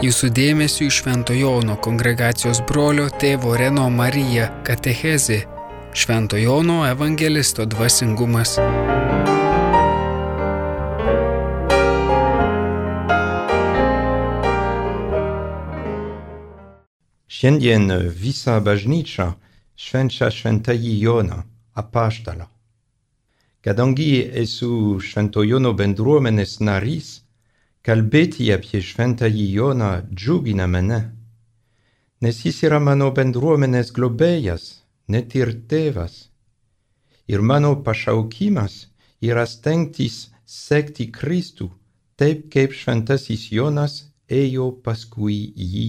Jūsų dėmesio į Švento Jono kongregacijos brolio tėvo Reno Marija katechezė Švento Jono evangelisto dvasingumas. Šiandien visa bažnyčia švenčia šventąjį Joną, apaštalą. Kadangi esu Švento Jono bendruomenės narys, kalbėti apie šventąjį Joną džiugina mane, nes jis yra mano bendruomenės globėjas, net ir tėvas. Ir mano pašaukimas yra stengtis sekti Kristų, taip kaip šventasis Jonas ėjo paskui jį.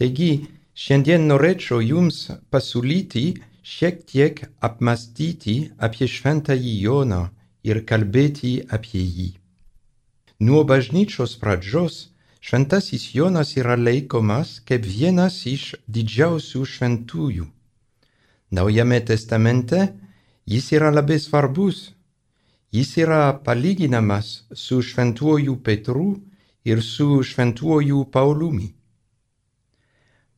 Taigi, šiandien norėčiau jums pasiūlyti šiek tiek apmastyti apie šventąjį Joną ir kalbėti apie jį. Nuo bažnyčios pradžios šventasis Jonas yra laikomas kaip vienas iš didžiausių šventųjų. Naujame testamente jis yra labai svarbus. Jis yra palyginamas su šventuoju Petru ir su šventuoju Paulumi.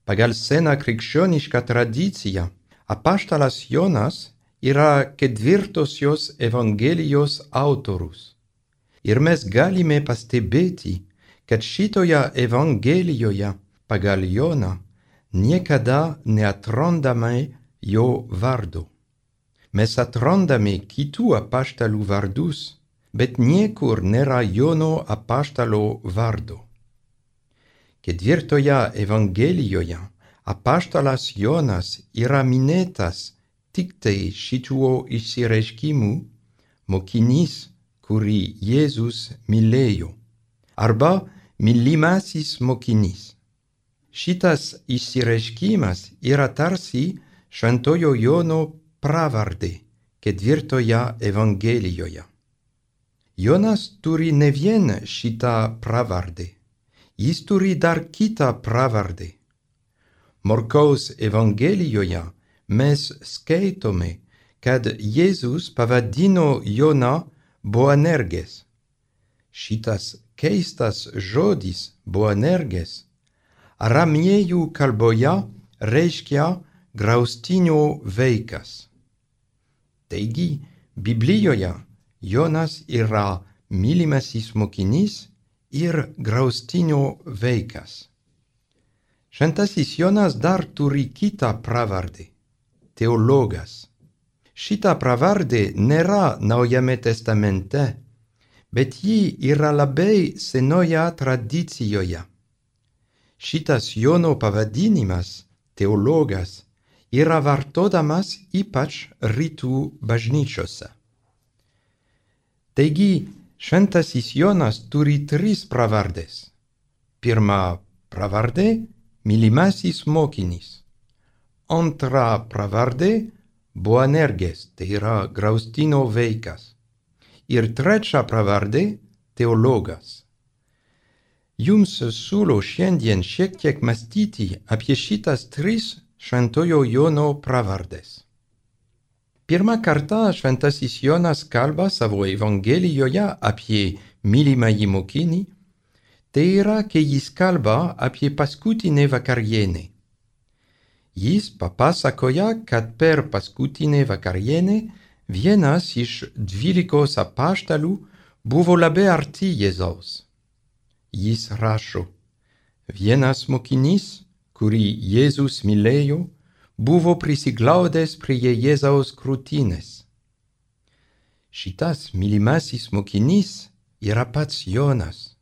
Pagal seną krikščionišką tradiciją apaštalas Jonas yra ketvirtosios Evangelijos autorius. Ir mes galime pastebėti, kad šitoje Evangelijoje pagal Joną niekada neatrandame jo vardo. Mes atrandame kitų apaštalų vardus, bet niekur nėra Jono apaštalo vardo. Ketvirtoje Evangelijoje apaštalas Jonas yra minėtas tik tai šituo išsireiškimu mokinys, kurį Jėzus mylėjo, arba mylimasis mokinys. Šitas išsireiškimas yra tarsi šventojo Jono pravardė ketvirtoje Evangelijoje. Jonas turi ne vien šitą pravardę jis turi dar kitą pravardę. Morkaus Evangelijoje mes skaitome, kad Jėzus pavadino Joną Boanerges. Šitas keistas žodis Boanerges aramėjų kalboje reiškia graustinio vaikas. Taigi, Biblijoje Jonas yra mylimasis mokinys ir graustinio veikas. Šventasis Jonas dar turi kitą pravardę - teologas. Šita pravardė nėra Naujame testamente, bet ji yra labai senoje tradicijoje. Šitas Jono pavadinimas - teologas - yra vartodamas ypač rytų bažnyčiose. Taigi, Šventasis Jonas turi tris pravardės. Pirma pravardė - mylimasis mokinys. Antra pravardė - Boanerges, tai yra graustino veikas. Ir trečia pravardė - teologas. Jums siūlau šiandien šiek tiek mąstyti apie šitas tris šventojo Jono pravardės. Pirmą kartą šventasis Jonas kalba savo Evangelijoje apie mylimąjį mokinį, tai yra, kai jis kalba apie paskutinę vakarienę. Jis papasakoja, kad per paskutinę vakarienę vienas iš dvylikos apaštalų buvo labai arti Jėzaus. Jis rašo, vienas mokinys, kurį Jėzus mylėjo, buvo prisiglaudęs prie Jėzaus krūtinės. Šitas mylimasis mokinys yra pats Jonas,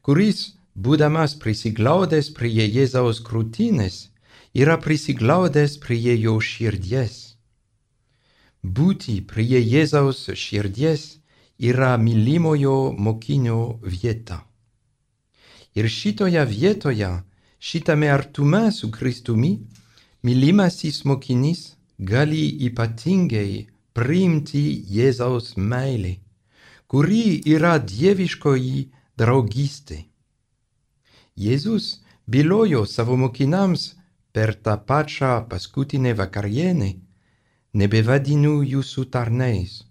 kuris, būdamas prisiglaudęs prie Jėzaus krūtinės, yra prisiglaudęs prie jo širdies. Būti prie Jėzaus širdies yra mylimojo mokinio vieta. Ir šitoje vietoje, šitame artume su Kristumi, mylimasis mokinys gali ypatingai priimti Jėzaus meilę, kuri yra dieviškoji draugystė. Jėzus bylojo savo mokinams per tą pačią paskutinę vakarienę, nebevadinu jūsų tarnais,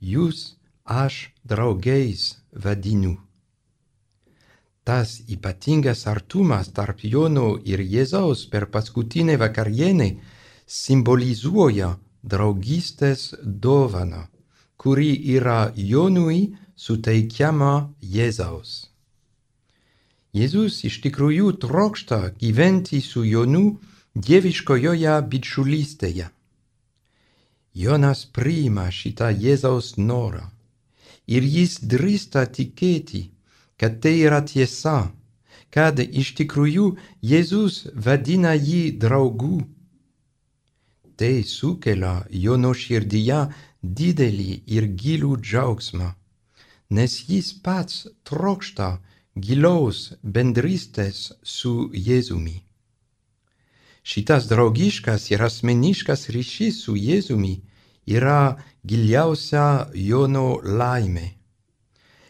jūs aš draugais vadinu. Tas ypatingas artumas tarp Jono ir Jėzaus per paskutinę vakarienę simbolizuoja draugystės dovaną, kuri yra Jonui suteikiama Jėzaus. Jėzus iš tikrųjų trokšta gyventi su Jonu dieviškojoje bičiulystėje. Jonas priima šitą Jėzaus norą ir jis drįsta tikėti, kad tai yra tiesa, kad iš tikrųjų Jėzus vadina jį draugu. Tai sukelia Jono širdyje didelį ir gilų džiaugsmą, nes jis pats trokšta gilaus bendrystės su Jėzumi. Šitas draugiškas ir asmeniškas ryšys su Jėzumi yra giliausia Jono laimė.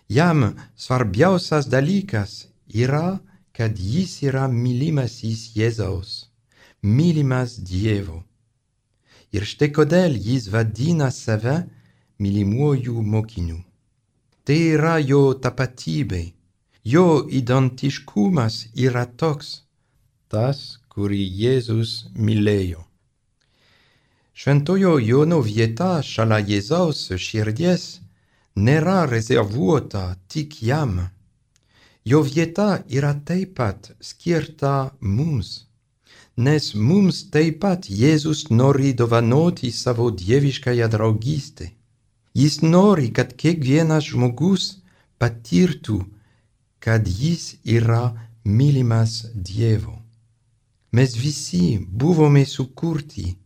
Jam svarbiausias dalykas yra, kad jis yra mylimasis Jėzaus, mylimas Dievo. Ir štai kodėl jis vadina save mylimuoju mokiniu. Tai yra jo tapatybė jo identiškumas yra toks, tas, kurį Jėzus mylėjo. Šventojo Jono vieta šalia Jėzaus širdies nėra rezervuota tik jam. Jo vieta yra taip pat skirta mums, nes mums taip pat Jėzus nori dovanoti savo dieviškąją draugystę. Jis nori, kad kiekvienas žmogus patirtų kad jis yra mylimas Dievo. Mes visi buvome sukurti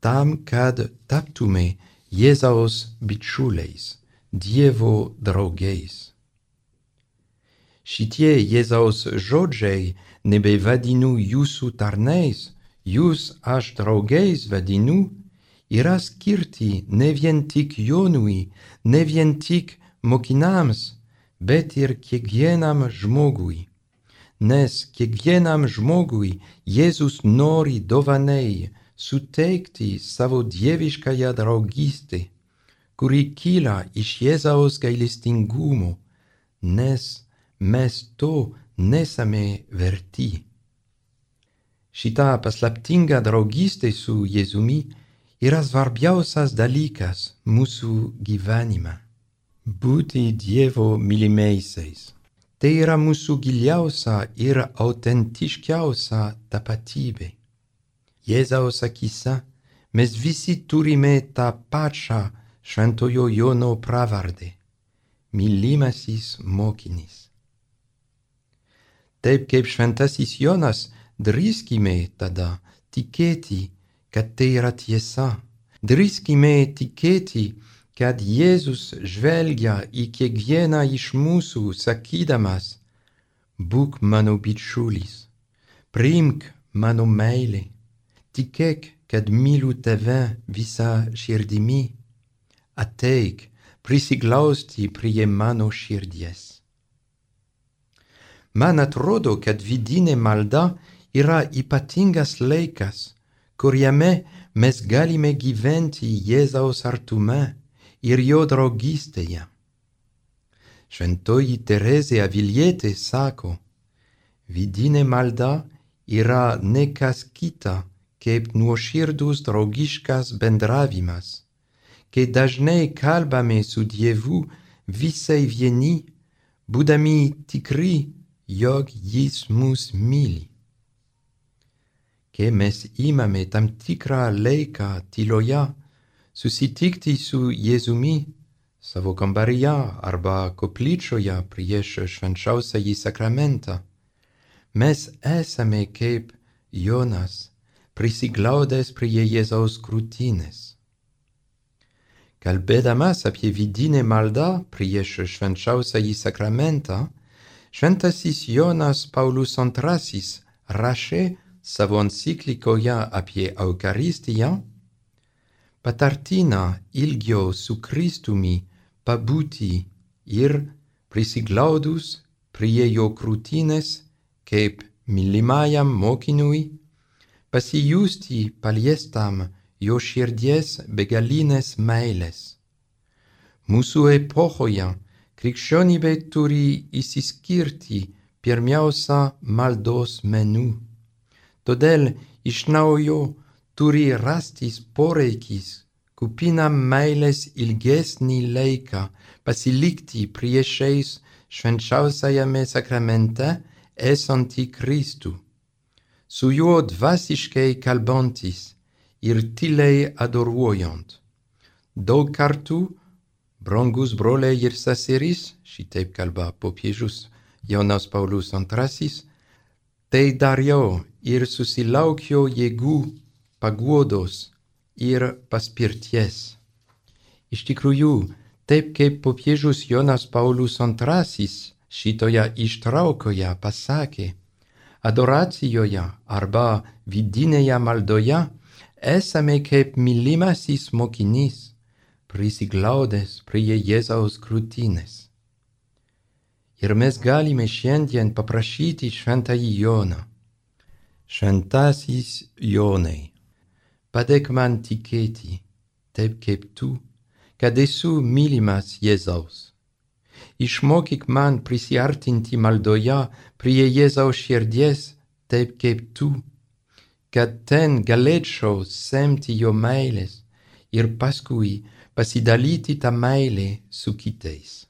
tam, kad taptume Jėzaus bičiuliais, Dievo draugais. Šitie Jėzaus žodžiai nebevadinu jūsų tarnais, jūs aš draugais vadinu, yra skirti ne vien tik Jonui, ne vien tik mokinams, bet ir kiekvienam žmogui. Nes kiekvienam žmogui Jėzus nori dovanai suteikti savo dieviškąją draugystę, kuri kyla iš Jėzaus gailestingumo, nes mes to nesame verti. Šita paslaptinga draugystė su Jėzumi yra svarbiausias dalykas mūsų gyvenime būti Dievo mylimeisiais. Tai yra mūsų giliausia ir autentiškiausia tapatybė. Jėzaus akise mes visi turime tą pačią šventojo Jono pravardę - mylimasis mokinys. Taip kaip šventasis Jonas, drįskime tada tikėti, kad tai yra tiesa. Drįskime tikėti, kad Jėzus žvelgia į kiekvieną iš mūsų sakydamas, būk mano bičiulis, priimk mano meilę, tikėk, kad myliu tave visą širdimi, ateik prisiglausti prie mano širdies. Man atrodo, kad vidinė malda yra ypatingas laikas, kuriame mes galime gyventi Jėzaus artume ir jo draugystėje. Šventoji Terezė Avilietė sako, vidinė malda yra ne kas kita, kaip nuoširdus draugiškas bendravimas, kai dažnai kalbame su Dievu visai vieni, būdami tikri, jog jis mus myli. Kai mes imame tam tikrą laiką tyloje, susitikti su Jėzumi savo kambaryje arba koplyčioje prieš švenčiausiąjį sakramentą. Mes esame kaip Jonas, prisiglaudęs prie Jėzaus krūtinės. Kalbėdamas apie vidinę maldą prieš švenčiausiąjį sakramentą, šventasis Jonas Paulus II rašė savo enciklikoje apie Eucharistiją, patartina ilgio su Kristumi pabūti ir prisiglaudus prie jo krūtinės kaip mylimajam mokiniui, pasijusti paliestam jo širdies begalinės meilės. Mūsų epochoje krikščionybė turi įsiskirti pirmiausia maldos meniu. Todėl iš naujo turi rastis poreikis, kupina meilės ilgesnį laiką pasilikti priešais švenčiausiajame sakramente esantį Kristų. Su juo dvasiškai kalbantis ir tyliai adoruojant. Daug kartų, brangus broliai ir seserys, šitaip kalba popiežius Jonas Paulius II, tai dariau ir susilaukiau jėgų, paguodos ir paspirties. Iš tikrųjų, taip kaip popiežius Jonas Paulius II šitoje ištraukoje pasakė, adoracijoje arba vidinėje maldoje esame kaip mylimasis mokinys, prisiglaudęs prie Jėzaus krūtinės. Ir mes galime šiandien paprašyti šventąjį Joną. Šventasis Jonai, padėk man tikėti, taip kaip tu, kad esu mylimas Jėzaus. Išmokyk man prisiartinti maldoje prie Jėzaus širdies, taip kaip tu, kad ten galėčiau semti jo meilės ir paskui pasidalyti tą meilę su kitais.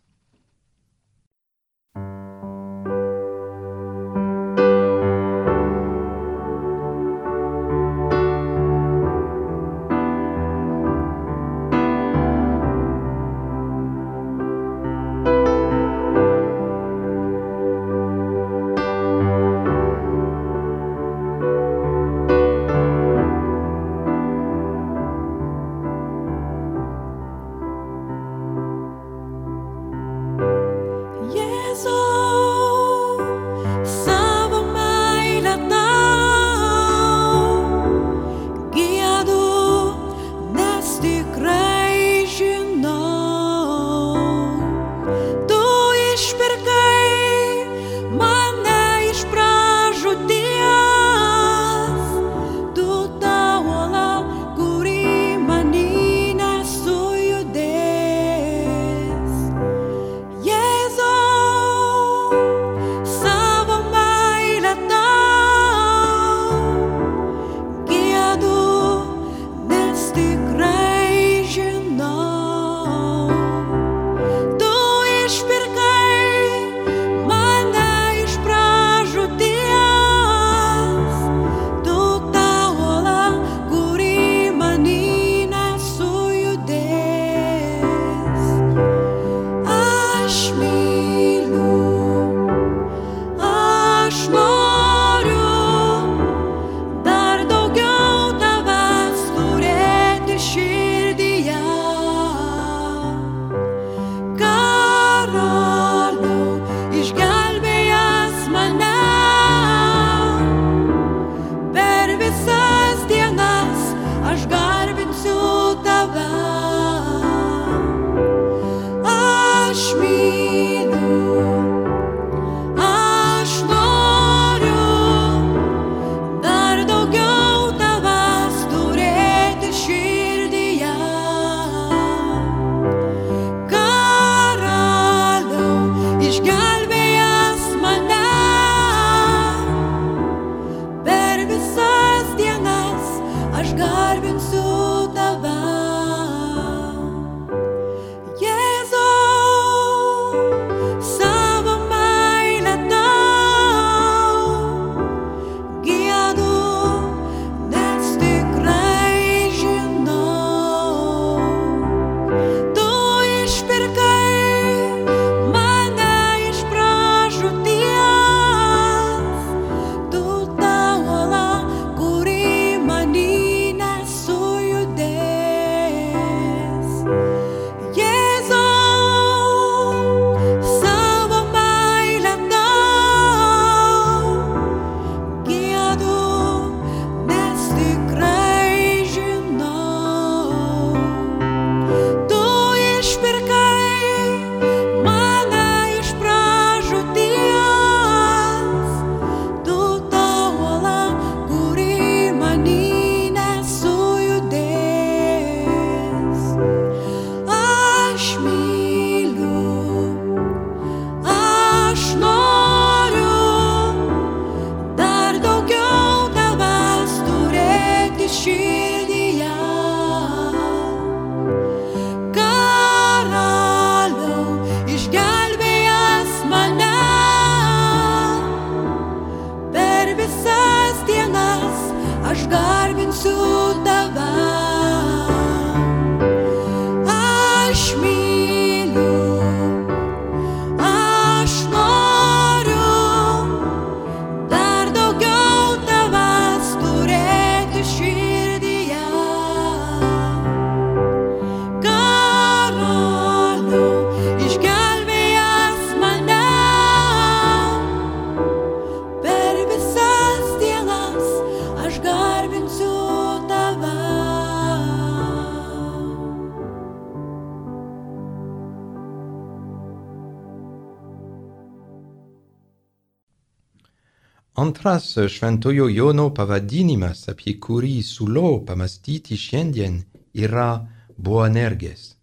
Antras šventojo Jono pavadinimas, apie kurį siūlau pamastyti šiandien, yra Boanerges.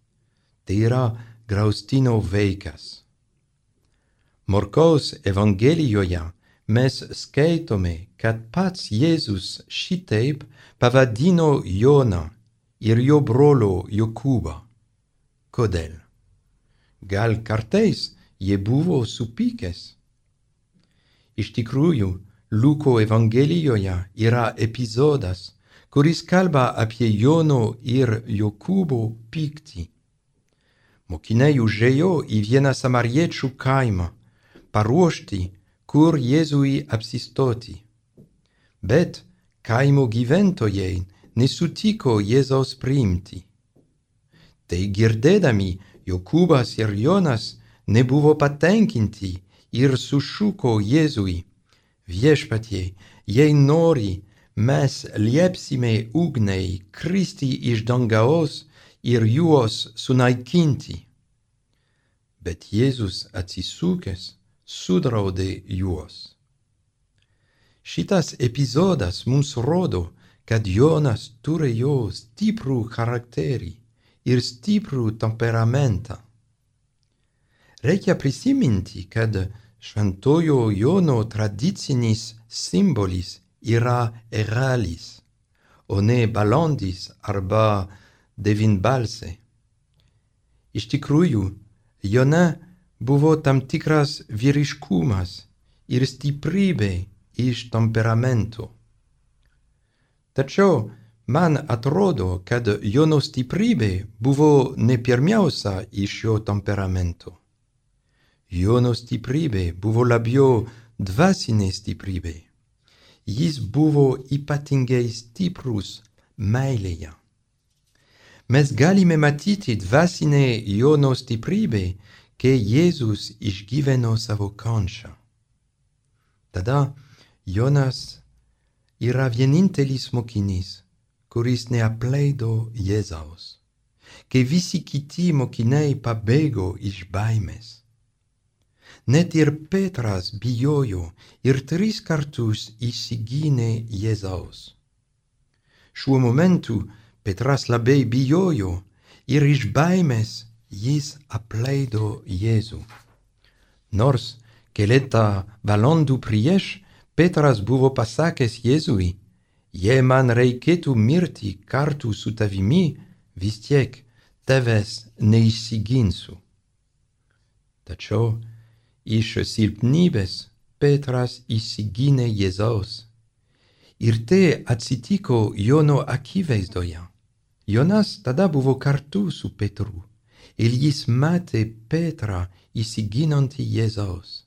Tai yra Graustino veikas. Morkaus Evangelijoje mes skaitome, kad pats Jėzus šitaip pavadino Joną ir jo brolio Jokūbą. Kodėl? Gal kartais jie buvo supykęs? Iš tikrųjų, Luko Evangelijoje yra epizodas, kuris kalba apie Jono ir Jokūbo pyktį. Mokiniai užėjo į vieną samariečių kaimą, paruošti, kur Jėzui apsistoti. Bet kaimo gyventojai nesutiko Jėzaus priimti. Tai girdėdami Jokūbas ir Jonas nebuvo patenkinti ir sušuko Jėzui, viešpatie, jei nori, mes liepsime ugniai kristi iš dangaus ir juos sunaikinti. Bet Jėzus atsisukęs sudraudė juos. Šitas epizodas mums rodo, kad Jonas turėjo stiprų charakterį ir stiprų temperamentą. Reikia prisiminti, kad šventojo Jono tradicinis simbolis yra eralis, o ne balandis arba devynbalsė. Iš tikrųjų, Jona buvo tam tikras vyriškumas ir stiprybė iš temperamento. Tačiau man atrodo, kad Jono stiprybė buvo ne pirmiausia iš jo temperamento. Jono stiprybė buvo labiau dvasinė stiprybė. Jis buvo ypatingai stiprus meilėje. Mes galime matyti dvasinę Jono stiprybę che Jėzus išgyveno savo kančią. Tada Jonas yra vienintelis mokinys, kuris neapleido Jėzaus, kai visi kiti mokiniai pabėgo iš baimės. Net ir Petras bijojo ir tris kartus įsigynė Jėzaus. Šiuo momentu Petras labai bijojo ir iš baimės jis apleido Jėzų. Nors keletą valandų prieš Petras buvo pasakęs Jėzui, jei man reikėtų mirti kartu su tavimi, vis tiek tavęs neįsiginsiu. Tačiau iš silpnybės Petras įsigynė Jėzaus. Ir tai atsitiko Jono akivaizdoje. Jonas tada buvo kartu su Petru ir jis matė Petrą įsiginantį Jėzaus.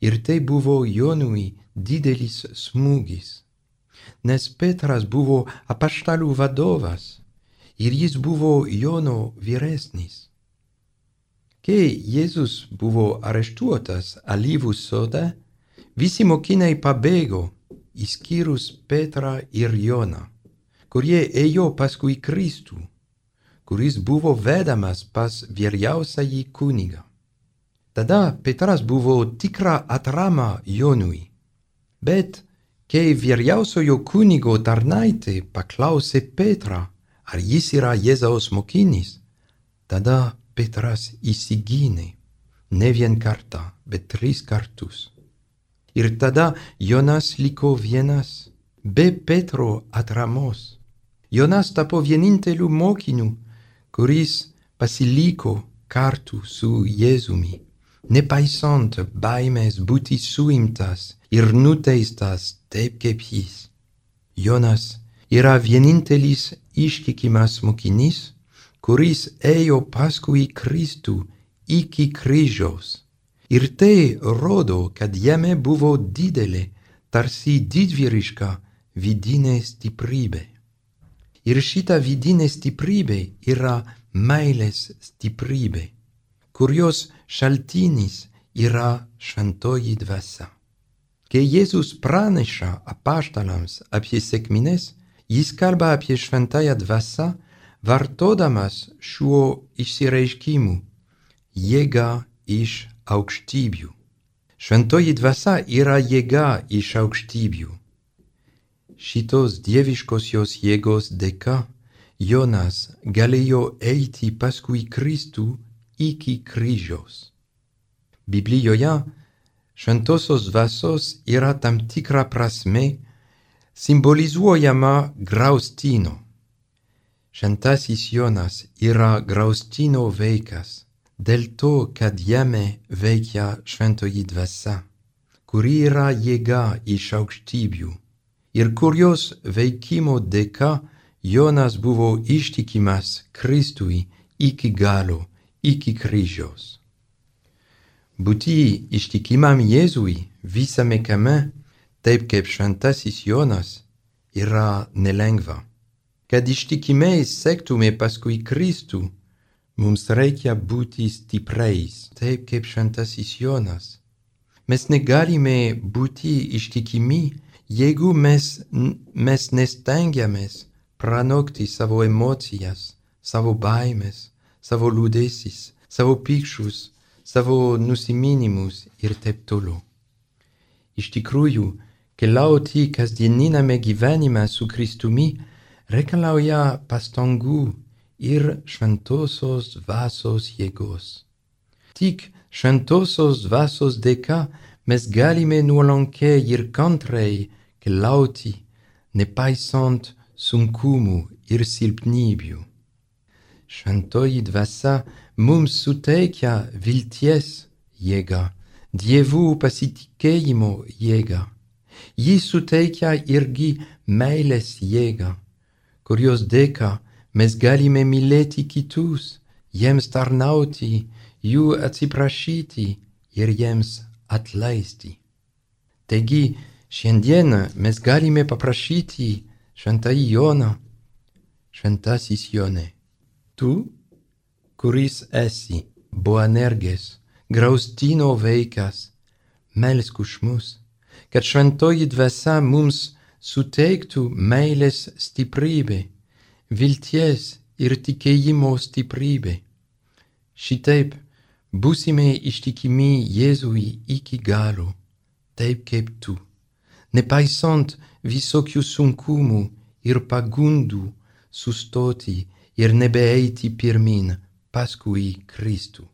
Ir tai buvo Jonui didelis smūgis, nes Petras buvo apaštalų vadovas ir jis buvo Jono vyresnis. Kai Jėzus buvo areštuotas alyvų sode, visi mokiniai pabėgo, išskyrus Petrą ir Joną, kurie ėjo paskui Kristų kuris buvo vedamas pas vyriausiąjį kunigą. Tada Petras buvo tikra atrama Jonui. Bet kai vyriausiojo kunigo tarnaitė paklausė Petrą, ar jis yra Jėzaus mokinis, tada Petras įsigynė ne vien kartą, bet tris kartus. Ir tada Jonas liko vienas, be Petro atramos. Jonas tapo vieninteliu mokiniu, kuris pasiliko kartu su Jėzumi, nepaisant baimės būti suimtas ir nuteistas taip kaip jis. Jonas yra vienintelis iškikimas mokinys, kuris ėjo paskui Kristų iki kryžiaus. Ir tai rodo, kad jame buvo didelė, tarsi didvyriška vidinė stiprybė. Ir šita vidinė stiprybė yra meilės stiprybė, kurios šaltinis yra šventoji dvasia. Kai Jėzus praneša apaštalams apie sėkmines, jis kalba apie šventąją dvasą, vartodamas šiuo išsireiškimu jėga iš aukštybių. Šventoji dvasia yra jėga iš aukštybių. Šitos dieviškosios jėgos dėka Jonas galėjo eiti paskui Kristų iki kryžiaus. Biblijoje šventosios dvasios yra tam tikra prasme simbolizuojama graustino. Šventasis Jonas yra graustino vaikas dėl to, kad jame veikia šventoji dvasia, kuri yra jėga iš aukštybių ir kurios veikimo dėka Jonas buvo ištikimas Kristui iki galo, iki kryžiaus. Būti ištikimam Jėzui visame kame, taip kaip šventasis Jonas, yra nelengva. Kad ištikimiai sektume paskui Kristų, Mums reikia būti stipriais, taip kaip šventasis Jonas. Mes negalime būti ištikimi, jeigu mes, mes nestengiamės pranokti savo emocijas, savo baimės, savo liūdėsis, savo pykščius, savo nusiminimus ir taip toliau. Iš tikrųjų, keliauti kasdieniname gyvenime su Kristumi reikalauja pastangų ir šventosios dvasios jėgos. Tik šventosios dvasios dėka mes galime nuolankiai ir kantriai keliauti, nepaisant sunkumų ir silpnybių. Šventoji dvasia mums suteikia vilties jėgą, dievų pasitikėjimo jėgą. Ji suteikia irgi meilės jėgą, kurios dėka mes galime mylėti kitus, jiems tarnauti, jų atsiprašyti ir jiems atleisti. Taigi, šiandien mes galime paprašyti šventąjį Joną, šventasis Jonė, tu, kuris esi boanergės, graustino vaikas, melsk už mus, kad šventoji dvasia mums suteiktų meilės stiprybę vilties ir tikėjimo stiprybė. Šitaip būsime ištikimi Jėzui iki galo, taip kaip tu, nepaisant visokių sunkumų ir pagundų sustoti ir nebeeiti pirmin paskui Kristų.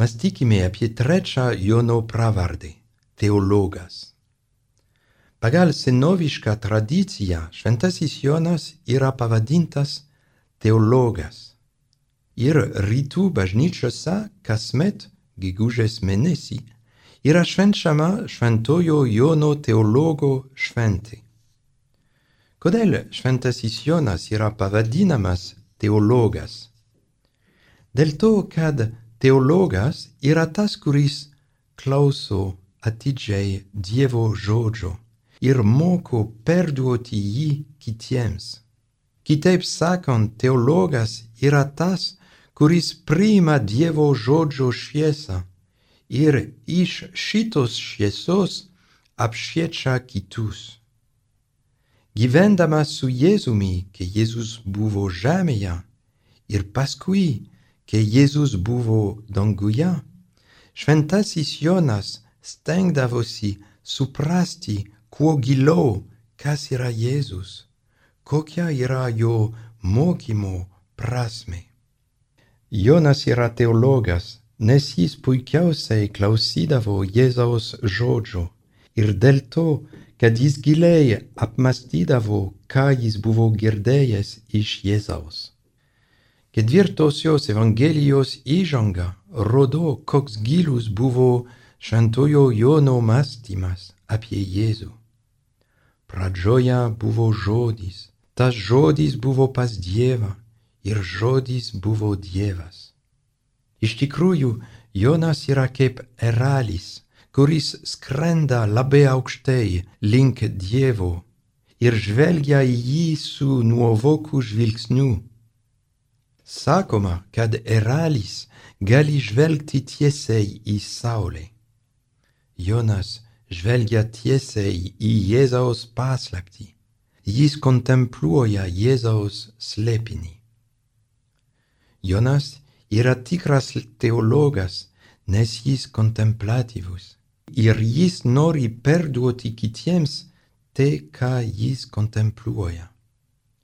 Mąstykime apie trečią Jono pravardę - teologas. Pagal senovišką tradiciją šventasis Jonas yra pavadintas teologas. Ir rytų bažnyčiose kasmet gegužės mėnesį yra švenčiama šventojo Jono teologo šventė. Kodėl šventasis Jonas yra pavadinamas teologas? Dėl to, kad teologas yra tas, kuris klauso atidžiai Dievo žodžio ir moko perduoti jį kitiems. Kitaip sakant, teologas yra tas, kuris priima Dievo žodžio šviesą ir iš šitos šviesos apšviečia kitus. Gyvendamas su Jėzumi, kai Jėzus buvo žemėje, ir paskui, kai Jėzus buvo danguje, šventasis Jonas stengdavosi suprasti kuo giliau, kas yra Jėzus, kokia yra jo mokymo prasme. Jonas yra teologas, nes jis puikiausiai klausydavo Jėzaus žodžio ir dėl to, kad jis giliai apmastydavo, ką jis buvo girdėjęs iš Jėzaus. Ketvirtosios Evangelijos įžanga rodo, koks gilus buvo šventojo Jono mąstymas apie Jėzų. Pradžioje buvo žodis, tas žodis buvo pas Dievą ir žodis buvo Dievas. Iš tikrųjų, Jonas yra kaip eralis, kuris skrenda labai aukštai link Dievo ir žvelgia į jį su nuovoku žvilgsniu. Sacoma cad eralis galis velgti tiesei i saule. Jonas žvelgia tiesei i Jezaos paslakti, jis contempluoja Jezaos slepini. Jonas ira tikras teologas, nes jis contemplativus, ir jis nori perduoti kitiems te ca jis contempluoja.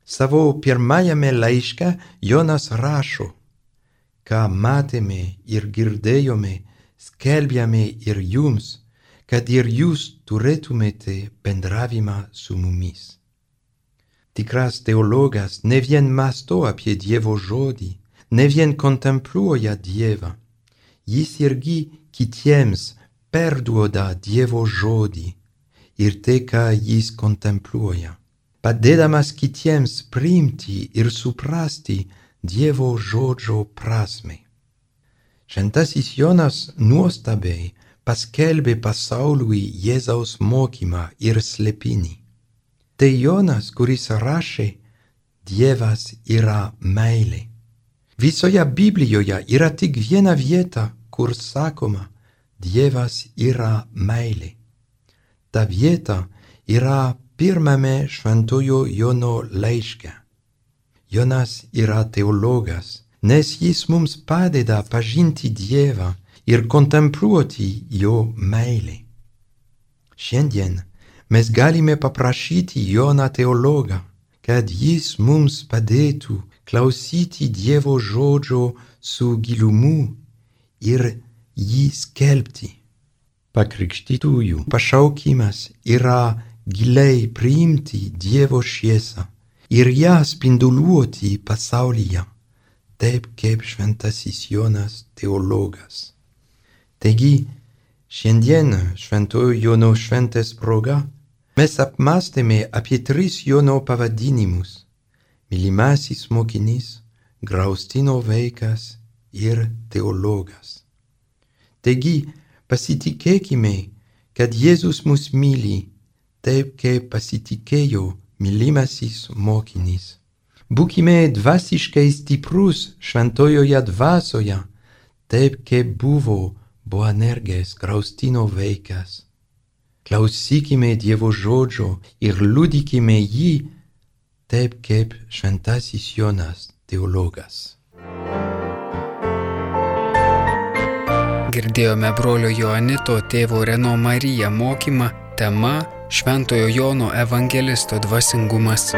Savo pirmajame laiške Jonas rašo, ką matėme ir girdėjome, skelbėme ir jums, kad ir jūs turėtumėte bendravimą su mumis. Tikras teologas ne vien masto apie Dievo žodį, ne vien kontempluoja Dievą, jis irgi kitiems perduoda Dievo žodį ir tai, ką jis kontempluoja, padėdamas kitiems priimti ir suprasti Dievo žodžio prasme. Šventasis Jonas nuostabiai paskelbė pasauliui Jėzaus mokymą ir slėpinį. Tai Jonas, kuris rašė, Dievas yra meilė. Visoje Biblijoje yra tik viena vieta, kur sakoma, Dievas yra meilė. Ta vieta yra pirmame šventojo Jono laiške. Jonas yra teologas, nes jis mums padeda pažinti Dievą ir kontempluoti jo meilę. Šiandien mes galime paprašyti Joną teologą, kad jis mums padėtų klausyti Dievo žodžio su gilumu ir jį skelbti. Pakrikštytųjų pašaukimas yra giliai priimti Dievo šviesą ir ją spinduliuoti pasaulyje, taip kaip šventasis Jonas teologas. Taigi, šiandien šventojo Jono šventės proga mes apmastėme apie tris Jono pavadinimus - mylimasis mokinys, graustino vaikas ir teologas. Taigi, pasitikėkime, kad Jėzus mus myli taip, kaip pasitikėjo mylimasis mokinys. Būkime dvasiškai stiprus šventojoje dvasioje, taip kaip buvo Boanergės graustino vaikas. Klausykime Dievo žodžio ir liudykime jį, taip kaip šventasis Jonas teologas. Girdėjome brolio Joanito tėvo Reno Marija mokymą tema Šventojo Jono evangelisto dvasingumas.